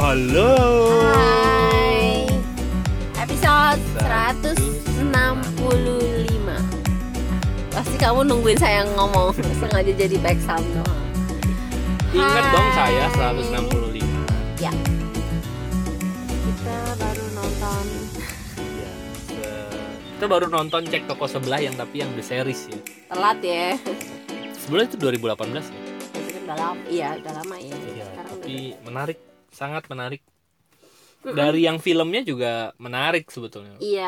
Halo. Hai Episode 165 Pasti kamu nungguin saya ngomong Sengaja jadi back sound doang Ingat dong saya Hai. 165. Ya Kita baru nonton Ya, kita baru nonton cek toko sebelah yang tapi yang the series ya. Telat ya Sebenarnya itu 2018 ya. Itu kan udah lama Iya udah lama ya Iya, Sekarang tapi menarik, sangat menarik. Dari yang filmnya juga menarik sebetulnya. Iya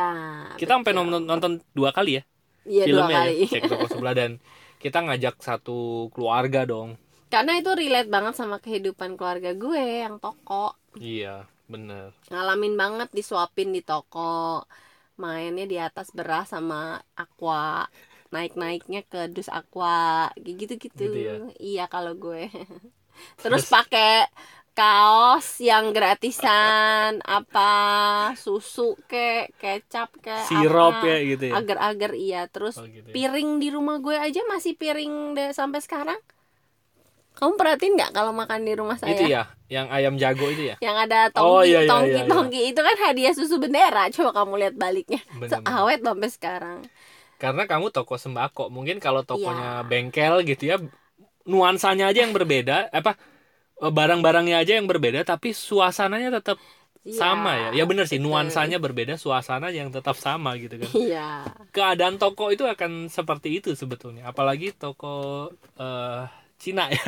Kita sampai nonton, nonton dua kali ya Iya dua filmnya kali ya, cek toko sebelah dan kita ngajak satu keluarga dong. Karena itu relate banget sama kehidupan keluarga gue Yang toko Iya, bener. ngalamin banget disuapin di toko mainnya di atas beras sama aqua naik naiknya ke dus aqua gitu gitu Gitu ya? iya kalau gue terus pakai kaos yang gratisan apa susu ke kecap ke Sirup ya gitu ya. agar-agar iya terus Oh, gitu ya. piring di rumah gue aja masih piring deh sampai sekarang kamu perhatiin nggak kalau makan di rumah saya Itu ya, yang ayam jago itu ya. yang ada Oh, tongki iya, iya, tongki iya, iya. tongki itu kan hadiah susu bendera coba kamu lihat baliknya Bener-bener. awet sampai sekarang Karena kamu toko sembako, mungkin kalau tokonya Iya. bengkel gitu ya, nuansanya aja yang berbeda, apa barang-barangnya aja yang berbeda, tapi suasananya tetap Iya, sama ya. Ya bener sih, betul. nuansanya berbeda, suasana yang tetap sama gitu kan. iya Keadaan toko itu akan seperti itu sebetulnya, apalagi toko eh, Cina ya.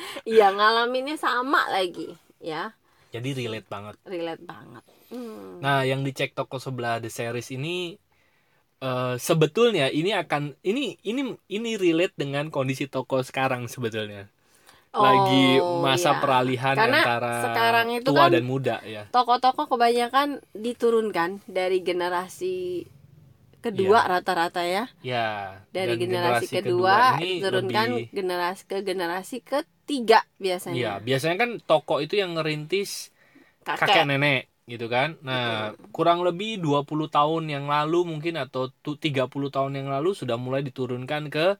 iya ngalaminnya sama lagi ya Jadi relate banget. relate banget Hmm. Nah, yang dicek toko sebelah The Series ini eh, sebetulnya ini akan ini ini ini relate dengan kondisi toko sekarang sebetulnya. Lagi Oh, masa iya. peralihan Karena antara sekarang itu tua kan dan muda ya. toko-toko kebanyakan diturunkan dari generasi kedua Iya. rata-rata ya Ya. dari dan generasi, kedua, ini diturunkan lebih- generasi ke generasi ketiga Iya, biasanya biasanya kan toko itu yang ngerintis kakek nenek gitu kan. Nah, kurang lebih 20 tahun yang lalu mungkin atau tu- 30 tahun yang lalu sudah mulai diturunkan ke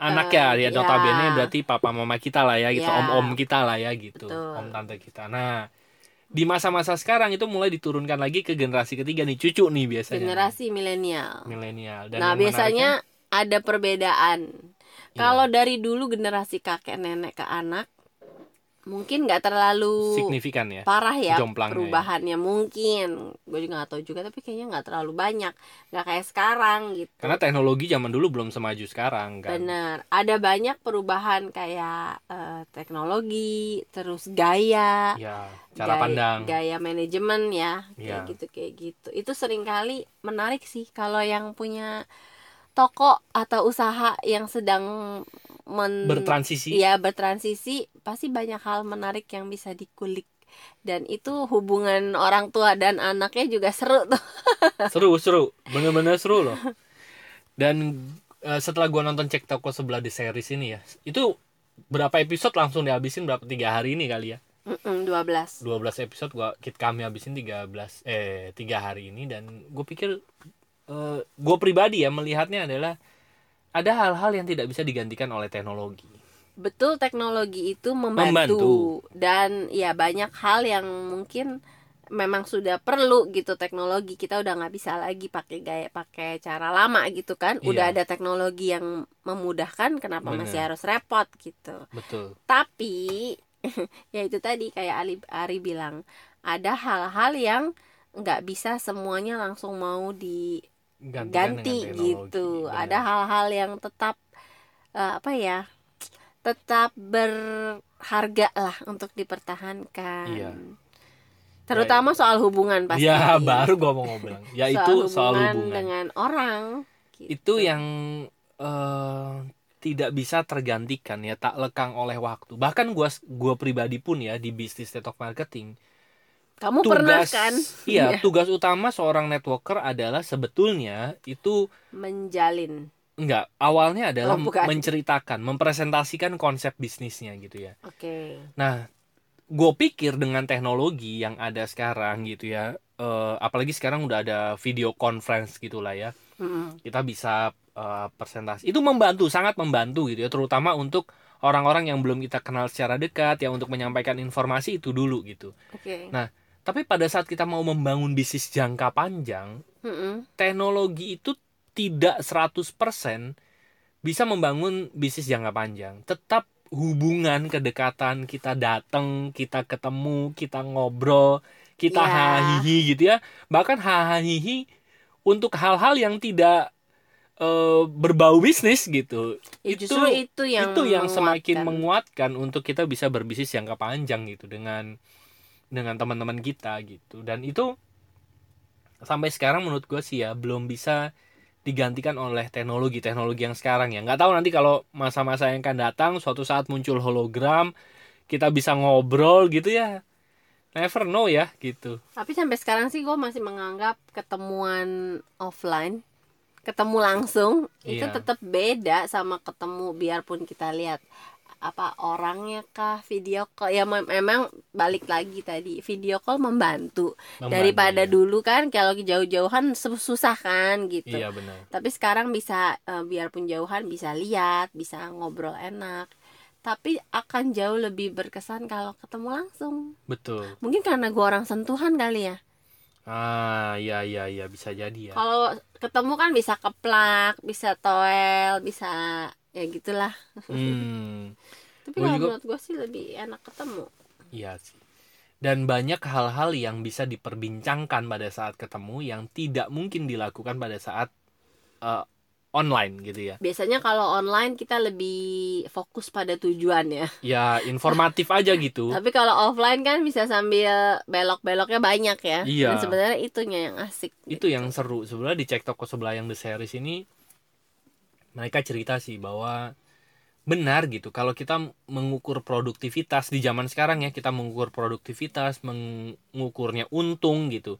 anak ya, Eh, ya ya. notabene berarti papa mama kita lah ya gitu, Ya. om-om kita lah ya gitu, Betul. om tante kita. Nah, di masa-masa sekarang itu mulai diturunkan lagi ke generasi ketiga nih, cucu nih biasanya. generasi milenial milenial. Dan nah biasanya menariknya- ada perbedaan Iya. kalau dari dulu generasi kakek nenek ke anak mungkin nggak terlalu signifikan ya. parah ya ya. perubahannya mungkin gue juga nggak tahu juga tapi kayaknya nggak terlalu banyak nggak kayak sekarang gitu Karena teknologi zaman dulu belum semaju sekarang kan. bener ada banyak perubahan kayak eh, teknologi terus gaya Ya, cara gaya, pandang. gaya manajemen ya kayak gitu kayak gitu itu sering kali menarik sih kalau yang punya toko atau usaha yang sedang men bertransisi. ya bertransisi. Pasti banyak hal menarik yang bisa dikulik. Dan itu hubungan orang tua dan anaknya juga seru tuh. Seru seru. Bener-bener seru loh. Dan eh, setelah gua nonton cek toko sebelah di series ini ya itu berapa episode langsung dihabisin? Berapa tiga hari ini kali ya? Mm-mm, 12 12 episode gua kit kami habisin 13 eh tiga hari ini. Dan gue pikir eh gue pribadi ya melihatnya adalah ada hal-hal yang tidak bisa digantikan oleh teknologi betul teknologi itu membantu, Membantu. dan ya banyak hal yang mungkin memang sudah perlu gitu teknologi kita udah nggak bisa lagi pakai gaya pakai cara lama gitu kan udah Iya. ada teknologi yang memudahkan kenapa Bener. masih harus repot gitu betul tapi ya itu tadi kayak Ali Ari bilang ada hal-hal yang nggak bisa semuanya langsung mau Gantikan dengan teknologi. gitu Bener. ada hal-hal yang tetap eh, apa ya tetap berharga lah untuk dipertahankan Iya. terutama soal hubungan pasti ya baru gua mau bilang ya itu soal hubungan hubungan dengan orang gitu. itu yang eh, tidak bisa tergantikan ya tak lekang oleh waktu bahkan gua gua pribadi pun ya di bisnis network marketing kamu pernah tugas kan iya Iya. tugas utama seorang networker adalah sebetulnya itu menjalin enggak awalnya adalah Oh, bukan. menceritakan mempresentasikan konsep bisnisnya gitu ya oke nah gue pikir dengan teknologi yang ada sekarang gitu ya eh, apalagi sekarang udah ada video conference gitulah ya Mm-mm. kita bisa eh, presentasi itu membantu sangat membantu gitu ya terutama untuk orang-orang yang belum kita kenal secara dekat ya untuk menyampaikan informasi itu dulu gitu. Oke. Nah, tapi pada saat kita mau membangun bisnis jangka panjang, Mm-mm. teknologi itu tidak 100% bisa membangun bisnis jangka panjang. Tetap hubungan kedekatan kita datang, kita ketemu, kita ngobrol, kita Ya. hahihi gitu ya. Bahkan hahihi untuk hal-hal yang tidak eh, berbau bisnis gitu. Ya, itu itu yang itu yang semakin menguatkan untuk kita bisa berbisnis jangka panjang gitu dengan dengan teman-teman kita gitu. Dan itu sampai sekarang menurut gue sih ya belum bisa digantikan oleh teknologi teknologi yang sekarang ya. Nggak tahu nanti kalau masa-masa yang akan datang suatu saat muncul hologram kita bisa ngobrol gitu ya. Never know ya gitu. Tapi sampai sekarang sih gue masih menganggap ketemuan offline, ketemu langsung itu Iya. tetap beda sama ketemu biarpun kita lihat apa orangnya kah video call? Ya mem- memang balik lagi tadi video call membantu, Membantu, daripada ya. dulu kan kalau jauh-jauhan su- susah kan gitu. Iya benar. Tapi sekarang bisa eh, biarpun jauhan bisa lihat bisa ngobrol enak. Tapi akan jauh lebih berkesan kalau ketemu langsung. Betul. Mungkin karena gue orang sentuhan kali ya. Ah iya iya iya bisa jadi ya. Kalau ketemu kan bisa keplak, bisa toel, bisa ya gitulah. hmm Tapi kalau juga- menurut gue sih lebih enak ketemu. Iya sih. Dan banyak hal-hal yang bisa diperbincangkan pada saat ketemu yang tidak mungkin dilakukan pada saat eh, online gitu ya. Biasanya kalau online kita lebih fokus pada tujuan ya. Ya informatif aja gitu. Tapi kalau offline kan bisa sambil belok-beloknya banyak ya. Iya. Dan sebenarnya itunya yang asik. Itu yang seru. Sebenarnya di cek toko sebelah yang The Series ini mereka cerita sih bahwa benar gitu kalau kita mengukur produktivitas di zaman sekarang ya kita mengukur produktivitas mengukurnya untung gitu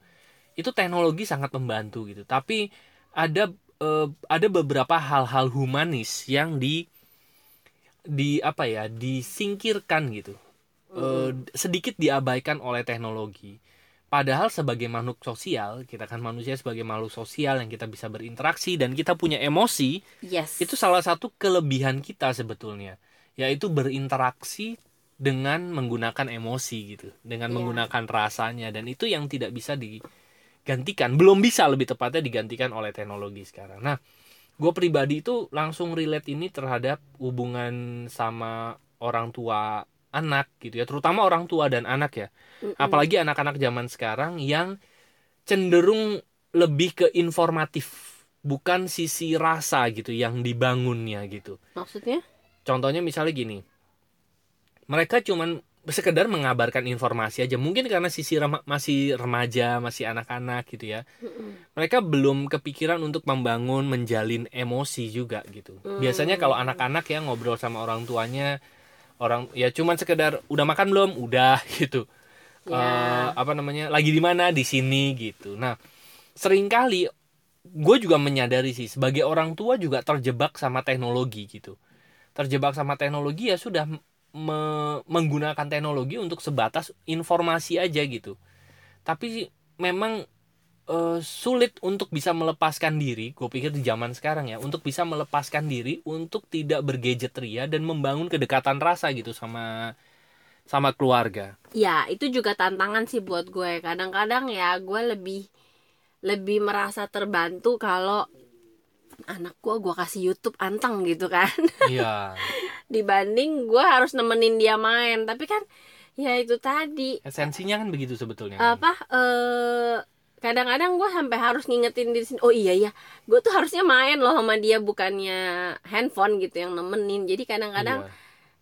itu teknologi sangat membantu gitu. Tapi ada eh, ada beberapa hal-hal humanis yang di di apa ya disingkirkan gitu Eh, sedikit diabaikan oleh teknologi padahal sebagai makhluk sosial kita kan manusia sebagai makhluk sosial yang kita bisa berinteraksi dan kita punya emosi Yes. itu salah satu kelebihan kita sebetulnya yaitu berinteraksi dengan menggunakan emosi gitu dengan Iya. menggunakan rasanya dan itu yang tidak bisa digantikan belum bisa lebih tepatnya digantikan oleh teknologi sekarang nah gue pribadi itu langsung relate ini terhadap hubungan sama orang tua anak gitu ya terutama orang tua dan anak ya. Apalagi anak-anak zaman sekarang yang cenderung lebih ke informatif bukan sisi rasa gitu yang dibangunnya gitu. Maksudnya? contohnya misalnya gini mereka cuman sekedar mengabarkan informasi aja mungkin karena sisi rema- masih remaja masih anak-anak gitu ya. Mereka belum kepikiran untuk membangun menjalin emosi juga gitu. Hmm. biasanya kalau anak-anak ya ngobrol sama orang tuanya orang ya cuman sekedar udah makan belum? Udah gitu. Ya. Eh, apa namanya lagi di mana? Di sini gitu. Nah sering kali gue juga menyadari sih sebagai orang tua juga terjebak sama teknologi gitu. Terjebak sama teknologi ya sudah me- menggunakan teknologi untuk sebatas informasi aja gitu. Tapi memang eh, sulit untuk bisa melepaskan diri gue pikir di zaman sekarang ya untuk bisa melepaskan diri untuk tidak bergadgetria dan membangun kedekatan rasa gitu sama sama keluarga Ya, itu juga tantangan sih buat gue. Kadang-kadang ya gue lebih lebih merasa terbantu kalau anak gue gue kasih YouTube anteng gitu kan. iya Dibanding gue harus nemenin dia main. Tapi kan ya itu tadi esensinya kan begitu sebetulnya kan? apa eh kadang-kadang gue sampai harus ngingetin diri sendiri oh iya ya gue tuh harusnya main loh sama dia bukannya handphone gitu yang nemenin jadi kadang-kadang Iya.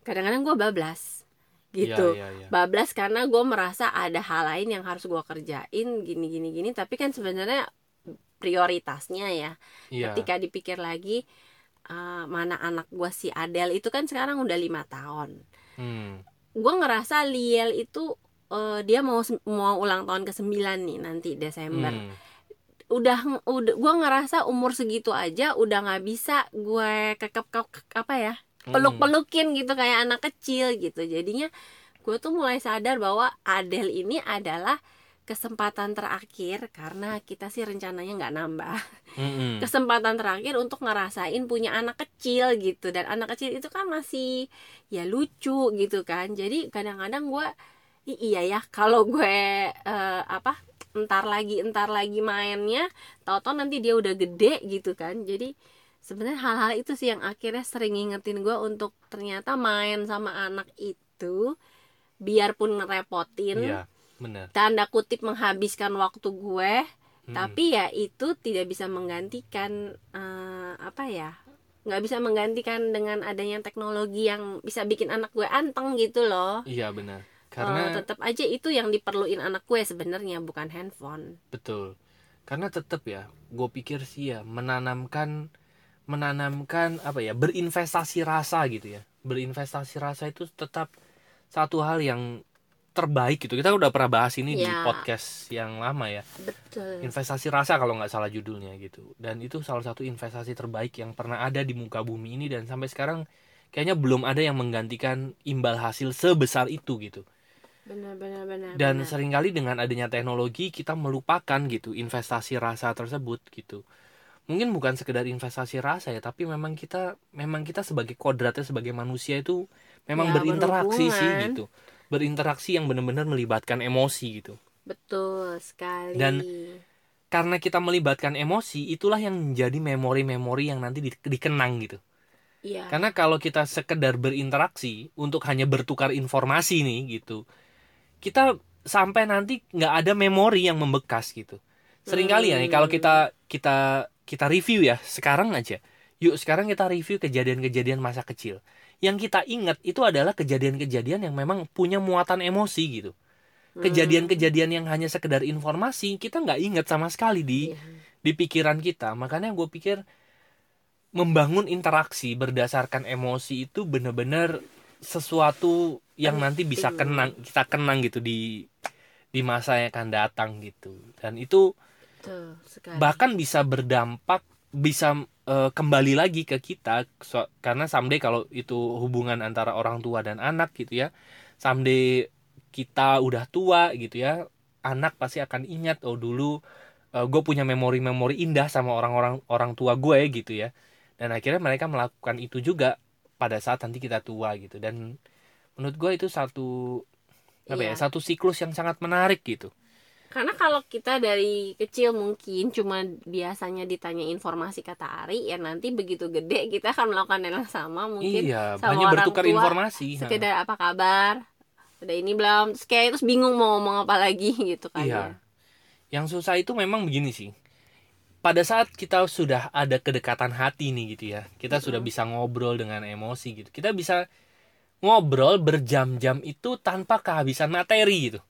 kadang-kadang gue bablas gitu Iya, iya, iya. bablas karena gue merasa ada hal lain yang harus gue kerjain gini gini gini tapi kan sebenarnya prioritasnya ya Iya. ketika dipikir lagi eh, mana anak gue si Adele itu kan sekarang udah lima tahun Hmm. gue ngerasa Liel itu eh, dia mau mau ulang tahun ke 9 nih nanti Desember Hmm. udah udah gue ngerasa umur segitu aja udah nggak bisa gue kekep kekep- apa ya Hmm. peluk pelukin gitu kayak anak kecil gitu jadinya gue tuh mulai sadar bahwa Adele ini adalah kesempatan terakhir karena kita sih rencananya nggak nambah Mm-mm. kesempatan terakhir untuk ngerasain punya anak kecil gitu dan anak kecil itu kan masih ya lucu gitu kan jadi kadang-kadang gue iya ya kalau gue eh, apa entar lagi entar lagi mainnya tau-tau nanti dia udah gede gitu kan jadi sebenarnya hal-hal itu sih yang akhirnya sering ngingetin gue untuk ternyata main sama anak itu biarpun ngerepotin Iya, benar. tanda kutip menghabiskan waktu gue Mm-mm. tapi ya itu tidak bisa menggantikan eh, apa ya nggak bisa menggantikan dengan adanya teknologi yang bisa bikin anak gue anteng gitu loh Iya, benar. Eh, Karena tetap aja itu yang diperluin anak gue sebenarnya bukan handphone Betul. Karena tetap ya, gue pikir sih ya menanamkan menanamkan apa ya berinvestasi rasa gitu ya. Berinvestasi rasa itu tetap satu hal yang terbaik gitu. Kita udah pernah bahas ini di Ya. podcast yang lama ya. betul Investasi rasa kalau nggak salah judulnya gitu. Dan itu salah satu investasi terbaik yang pernah ada di muka bumi ini dan sampai sekarang kayaknya belum ada yang menggantikan imbal hasil sebesar itu gitu benar benar benar dan benar. sering kali dengan adanya teknologi kita melupakan gitu investasi rasa tersebut gitu. Mungkin bukan sekedar investasi rasa ya tapi memang kita memang kita sebagai kodratnya sebagai manusia itu memang Ya, berinteraksi sih berhubungan. gitu. Berinteraksi yang benar-benar melibatkan emosi gitu. Betul sekali. Dan karena kita melibatkan emosi itulah yang menjadi memori-memori yang nanti di- dikenang gitu. Iya. Karena kalau kita sekedar berinteraksi untuk hanya bertukar informasi nih gitu kita sampai nanti nggak ada memori yang membekas gitu. Seringkali ya nih kalau kita kita kita review ya sekarang aja. Yuk sekarang kita review kejadian-kejadian masa kecil. Yang kita ingat itu adalah kejadian-kejadian yang memang punya muatan emosi gitu. Kejadian-kejadian yang hanya sekedar informasi kita nggak ingat sama sekali di Iya. di pikiran kita. Makanya gue pikir membangun interaksi berdasarkan emosi itu benar-benar sesuatu yang nanti bisa Penting. kenang kita kenang gitu di di masa yang akan datang gitu. Dan itu betul sekali. bahkan bisa berdampak bisa eh, kembali lagi ke kita. So- karena someday kalau itu hubungan antara orang tua dan anak gitu ya someday kita udah tua gitu ya anak pasti akan ingat oh dulu gue punya memori-memori indah sama orang-orang orang tua gue gitu ya. Dan akhirnya mereka melakukan itu juga pada saat nanti kita tua gitu dan menurut gue itu satu apa ya Iya. satu siklus yang sangat menarik gitu Karena kalau kita dari kecil mungkin cuma biasanya ditanya informasi kata Ari ya nanti begitu gede kita akan melakukan yang sama mungkin iya sama hanya orang bertukar tua, informasi sekedar apa kabar udah ini belum terus kayak terus bingung mau ngomong apa lagi gitu kan Iya. ya. Yang susah itu memang begini sih. Pada saat kita sudah ada kedekatan hati nih gitu ya, kita sudah bisa ngobrol dengan emosi gitu. Kita bisa ngobrol berjam-jam itu tanpa kehabisan materi gitu.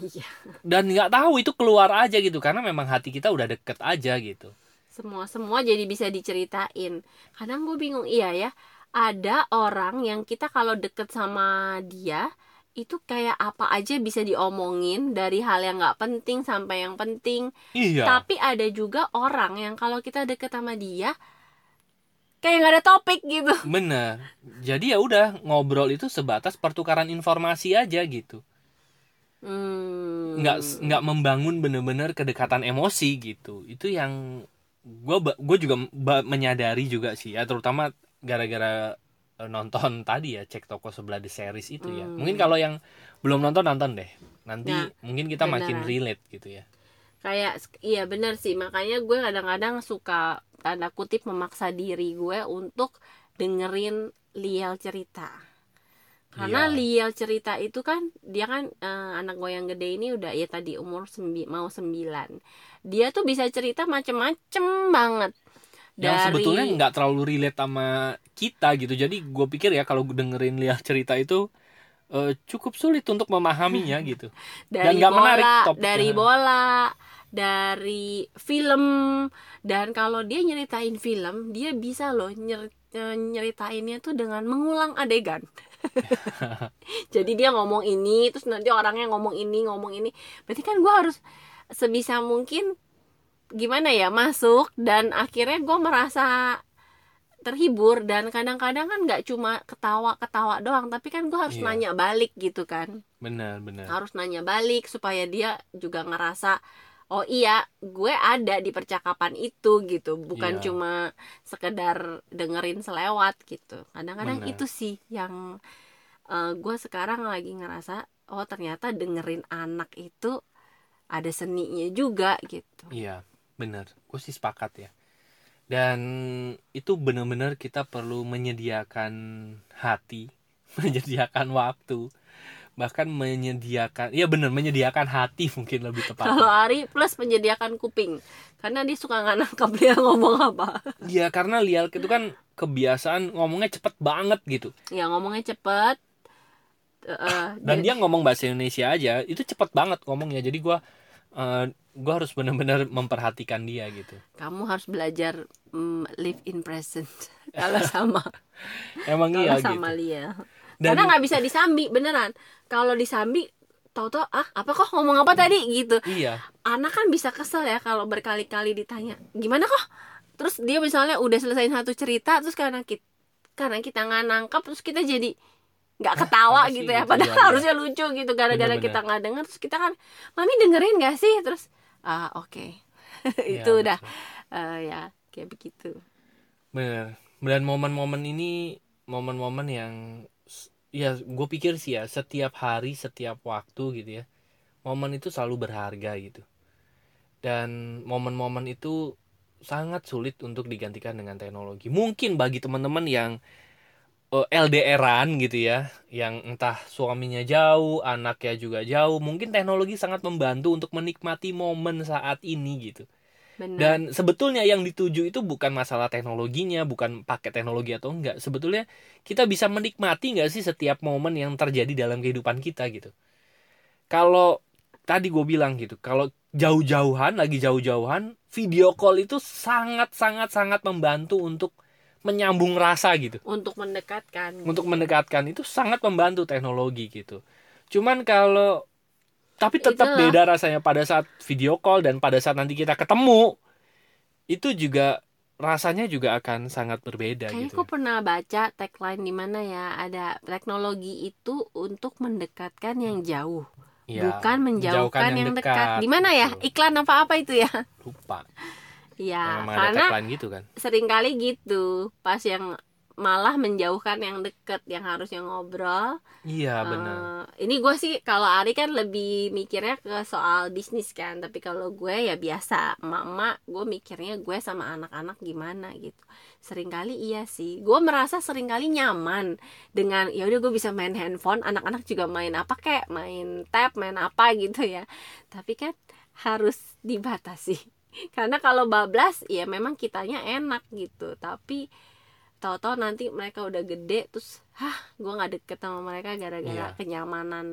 Iya. Dan nggak tahu itu keluar aja gitu karena memang hati kita udah deket aja gitu. semua semua jadi bisa diceritain kadang gue bingung iya ya ada orang yang kita kalau deket sama dia itu kayak apa aja bisa diomongin dari hal yang nggak penting sampai yang penting Iya. tapi ada juga orang yang kalau kita deket sama dia kayak nggak ada topik gitu Bener. Jadi ya udah ngobrol itu sebatas pertukaran informasi aja gitu. hmm. nggak nggak membangun bener-bener kedekatan emosi gitu itu yang gue gue juga menyadari juga sih ya terutama gara-gara nonton tadi ya cek toko sebelah the series itu ya. Hmm. mungkin kalau yang belum nonton nonton deh. Nanti Nah, mungkin kita makin beneran. relate gitu ya. Kayak iya bener sih. Makanya gue kadang-kadang suka tanda kutip memaksa diri gue untuk dengerin Liel cerita. Karena Iya. Liel cerita itu kan dia kan eh, anak gue yang gede ini udah ya tadi umur sembi, mau sembilan. Dia tuh bisa cerita macem-macem banget. Yang sebetulnya nggak terlalu relate sama kita gitu. Jadi gue pikir ya kalau dengerin lihat cerita itu eh, cukup sulit untuk memahaminya gitu. Dari nggak bola menarik topiknya. dari bola dari film. Dan kalau dia nyeritain film dia bisa loh nyer- eh, nyeritainnya tuh dengan mengulang adegan. Jadi dia ngomong ini terus nanti orangnya ngomong ini ngomong ini. Berarti kan gue harus sebisa mungkin gimana ya masuk. Dan akhirnya gue merasa terhibur dan kadang-kadang kan nggak cuma ketawa-ketawa doang tapi kan gue harus Iya. nanya balik gitu kan benar benar harus nanya balik supaya dia juga ngerasa oh iya gue ada di percakapan itu gitu bukan Iya. cuma sekedar dengerin selewat gitu kadang-kadang itu sih yang eh, gue sekarang lagi ngerasa oh ternyata dengerin anak itu ada seninya juga gitu Iya, benar. Gue sih sepakat ya. Dan itu benar-benar kita perlu menyediakan hati, menyediakan waktu, bahkan menyediakan, ya benar menyediakan hati mungkin lebih tepat. kalau Ari plus menyediakan kuping karena dia suka nggak nangkap dia ngomong apa Iya, karena Lial itu kan kebiasaan ngomongnya cepet banget gitu. ya ngomongnya cepet Eh, Dan dia ngomong bahasa Indonesia aja, itu cepet banget ngomongnya. Jadi gue eh, gue harus benar-benar memperhatikan dia gitu. kamu harus belajar mm, live in present. Kalau sama. Emang iya gitu. sama Lia. Dan karena nggak bisa disambi beneran. Kalau disambi tahu-tahu ah apa kok ngomong apa tadi? Gitu. Iya, anak kan bisa kesel ya kalau berkali-kali ditanya gimana kok? Terus dia misalnya udah selesai satu cerita terus karena kita karena kita nggak nangkap terus kita jadi nggak ketawa sih gitu ya. padahal harusnya lucu gitu. Gara-gara kita nggak dengar terus kita kan mami dengerin gak sih? Terus ah oke. Iya, itu udah. betul. eh, ya kayak begitu. Bener. Dan momen-momen ini momen-momen yang ya gue pikir sih ya setiap hari setiap waktu gitu ya momen itu selalu berharga gitu. Dan momen-momen itu sangat sulit untuk digantikan dengan teknologi. Mungkin bagi teman-teman yang eh, LDRan gitu ya yang entah suaminya jauh anaknya juga jauh mungkin teknologi sangat membantu untuk menikmati momen saat ini gitu benar dan sebetulnya yang dituju itu bukan masalah teknologinya, bukan pakai teknologi atau enggak. Sebetulnya kita bisa menikmati nggak sih setiap momen yang terjadi dalam kehidupan kita gitu. Kalau tadi gue bilang gitu, kalau jauh-jauhan, lagi jauh-jauhan, video call itu sangat sangat sangat membantu untuk menyambung rasa gitu. untuk mendekatkan Untuk mendekatkan itu sangat membantu teknologi gitu. Cuman kalau tapi tetap Itulah. beda rasanya pada saat video call dan pada saat nanti kita ketemu itu juga rasanya juga akan sangat berbeda Kayaknya gitu. aku pernah baca tagline di mana ya ada teknologi itu untuk mendekatkan yang jauh, Ya, bukan menjauhkan yang, dekat. Di mana ya? gitu. Iklan apa apa itu ya? Lupa. Ya, ada karena gitu kan. sering kali gitu. Pas yang malah menjauhkan yang deket, yang harusnya ngobrol. Iya benar. Eh, ini gue sih kalau Ari kan lebih mikirnya ke soal bisnis kan, tapi kalau gue ya biasa, emak-emak gue mikirnya gue sama anak-anak gimana gitu. Seringkali iya sih, gue merasa sering kali nyaman dengan ya udah gue bisa main handphone, anak-anak juga main apa kayak main tab, main apa gitu ya. Tapi kan harus dibatasi. Karena kalau bablas ya memang kitanya enak gitu, tapi tahu-tahu nanti mereka udah gede terus hah gue nggak deket sama mereka gara-gara Iya. kenyamanan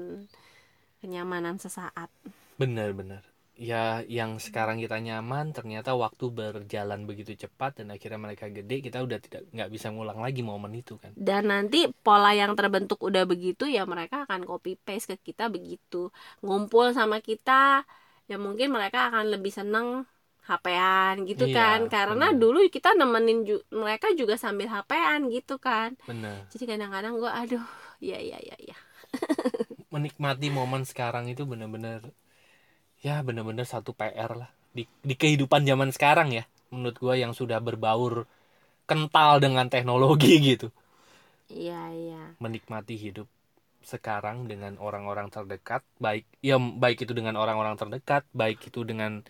kenyamanan sesaat Benar-benar. Ya yang sekarang kita nyaman ternyata waktu berjalan begitu cepat dan akhirnya mereka gede kita udah tidak nggak bisa ngulang lagi momen itu kan. dan nanti pola yang terbentuk udah begitu ya mereka akan copy paste ke kita begitu ngumpul sama kita ya mungkin mereka akan lebih seneng HP-an gitu Iya, kan. Karena benar. dulu kita nemenin ju- mereka juga sambil HP-an gitu kan. Benar. jadi kadang-kadang gue aduh ya ya ya ya. Menikmati momen sekarang itu benar-benar ya benar-benar satu PR lah. Di di kehidupan zaman sekarang ya menurut gua yang sudah berbaur kental dengan teknologi gitu. Iya iya. Menikmati hidup sekarang dengan orang-orang terdekat baik ya baik itu dengan orang-orang terdekat baik itu dengan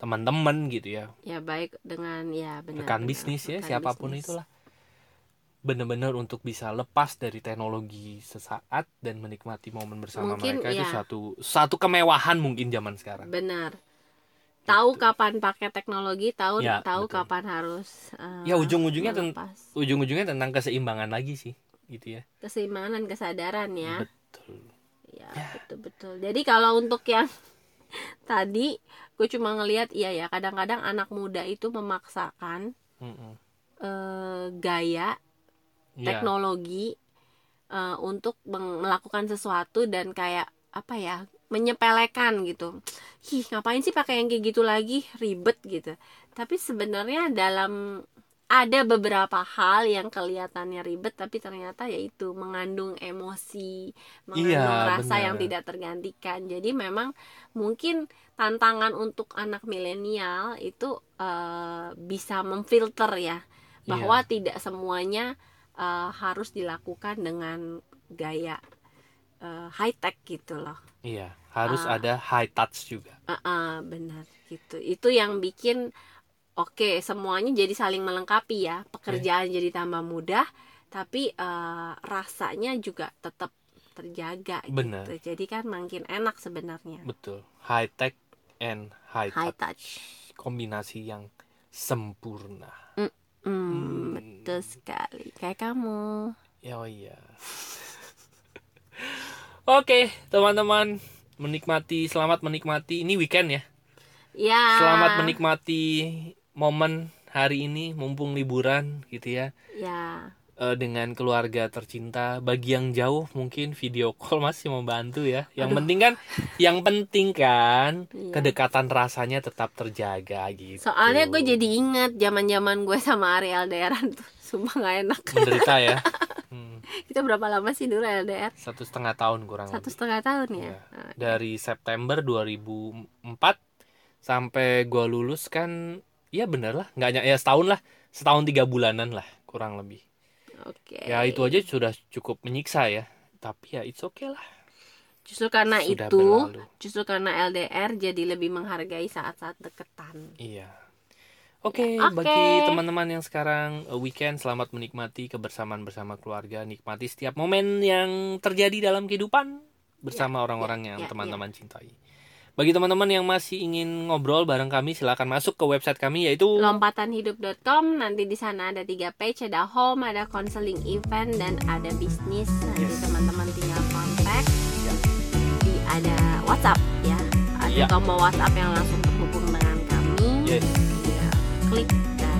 teman-teman gitu ya. Ya baik dengan ya benar rekan benar, bisnis ya rekan siapa pun bisnis. itulah. Benar-benar untuk bisa lepas dari teknologi sesaat dan menikmati momen bersama Mungkin, mereka itu ya. satu satu kemewahan mungkin zaman sekarang. Benar. Tahu Gitu. kapan pakai teknologi tahu Ya, tahu betul. kapan harus eh, Ya, ujung-ujungnya ten- ujung-ujungnya tentang keseimbangan lagi sih gitu ya. Keseimbangan dan kesadaran ya. Betul. Ya betul betul jadi kalau untuk yang tadi gue cuma ngelihat iya ya kadang-kadang anak muda itu memaksakan Mm-mm. eh, gaya Ya, teknologi eh, untuk melakukan sesuatu dan kayak apa ya menyepelekan gitu. Ih, ngapain sih pakai yang kayak gitu lagi? Ribet gitu. Tapi sebenarnya dalam ada beberapa hal yang kelihatannya ribet tapi ternyata yaitu mengandung emosi, mengandung Iya, rasa benar. yang tidak tergantikan. Jadi memang mungkin tantangan untuk anak milenial itu eh, bisa memfilter ya bahwa Iya. tidak semuanya eh, harus dilakukan dengan gaya high tech gitu loh. Iya, harus Ah. ada high touch juga. Ah, ah, benar gitu. Itu yang bikin oke semuanya jadi saling melengkapi ya. Pekerjaan jadi tambah mudah, tapi eh, rasanya juga tetap terjaga Benar. gitu. Jadi kan makin enak sebenarnya. Betul. High tech and high, High touch. touch. Kombinasi yang sempurna. Hmm, betul sekali. Kayak kamu. Ya oh iya. Oke, teman-teman, menikmati selamat menikmati ini weekend ya. Ya. Selamat menikmati momen hari ini mumpung liburan gitu ya. Ya. Eh, dengan keluarga tercinta. Bagi yang jauh mungkin video call masih membantu ya. Yang penting kan yang penting kan Iya. kedekatan rasanya tetap terjaga gitu. Soalnya gue jadi ingat zaman-zaman gue sama Ariel Deran tuh. Sumpah gak enak. menderita ya. Hmm, Kita berapa lama sih dulu LDR? satu setengah tahun kurang Satu lebih. setengah tahun ya. Iya. Dari September 2004 sampai gua lulus kan ya bener lah nggak ya setahun lah setahun tiga bulanan lah kurang lebih Oke. ya itu aja sudah cukup menyiksa ya tapi ya it's okay lah Justru karena Sudah itu, berlalu. justru karena LDR jadi lebih menghargai saat-saat deketan. iya Oke, Oke. bagi teman-teman yang sekarang uh, weekend selamat menikmati kebersamaan bersama keluarga, nikmati setiap momen yang terjadi dalam kehidupan bersama orang-orang yang ya, teman-teman cintai. Bagi teman-teman yang masih ingin ngobrol bareng kami, silakan masuk ke website kami yaitu Lompatanhidup.com nanti di sana ada tiga page, ada home, ada counseling event dan ada bisnis. Nanti Yes. teman-teman tinggal kontak. Ya. Di ada WhatsApp ya. Ada Ya. tombol WhatsApp yang langsung terhubung dengan kami. Yes. Ya, klik dan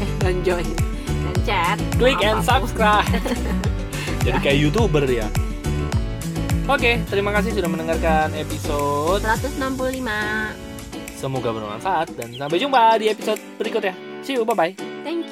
eh dan join dan chat. Klik and subscribe. Jadi kayak youtuber ya. Oke, terima kasih sudah mendengarkan episode. 165. Semoga bermanfaat dan sampai jumpa di episode berikutnya. See you, bye bye. Thank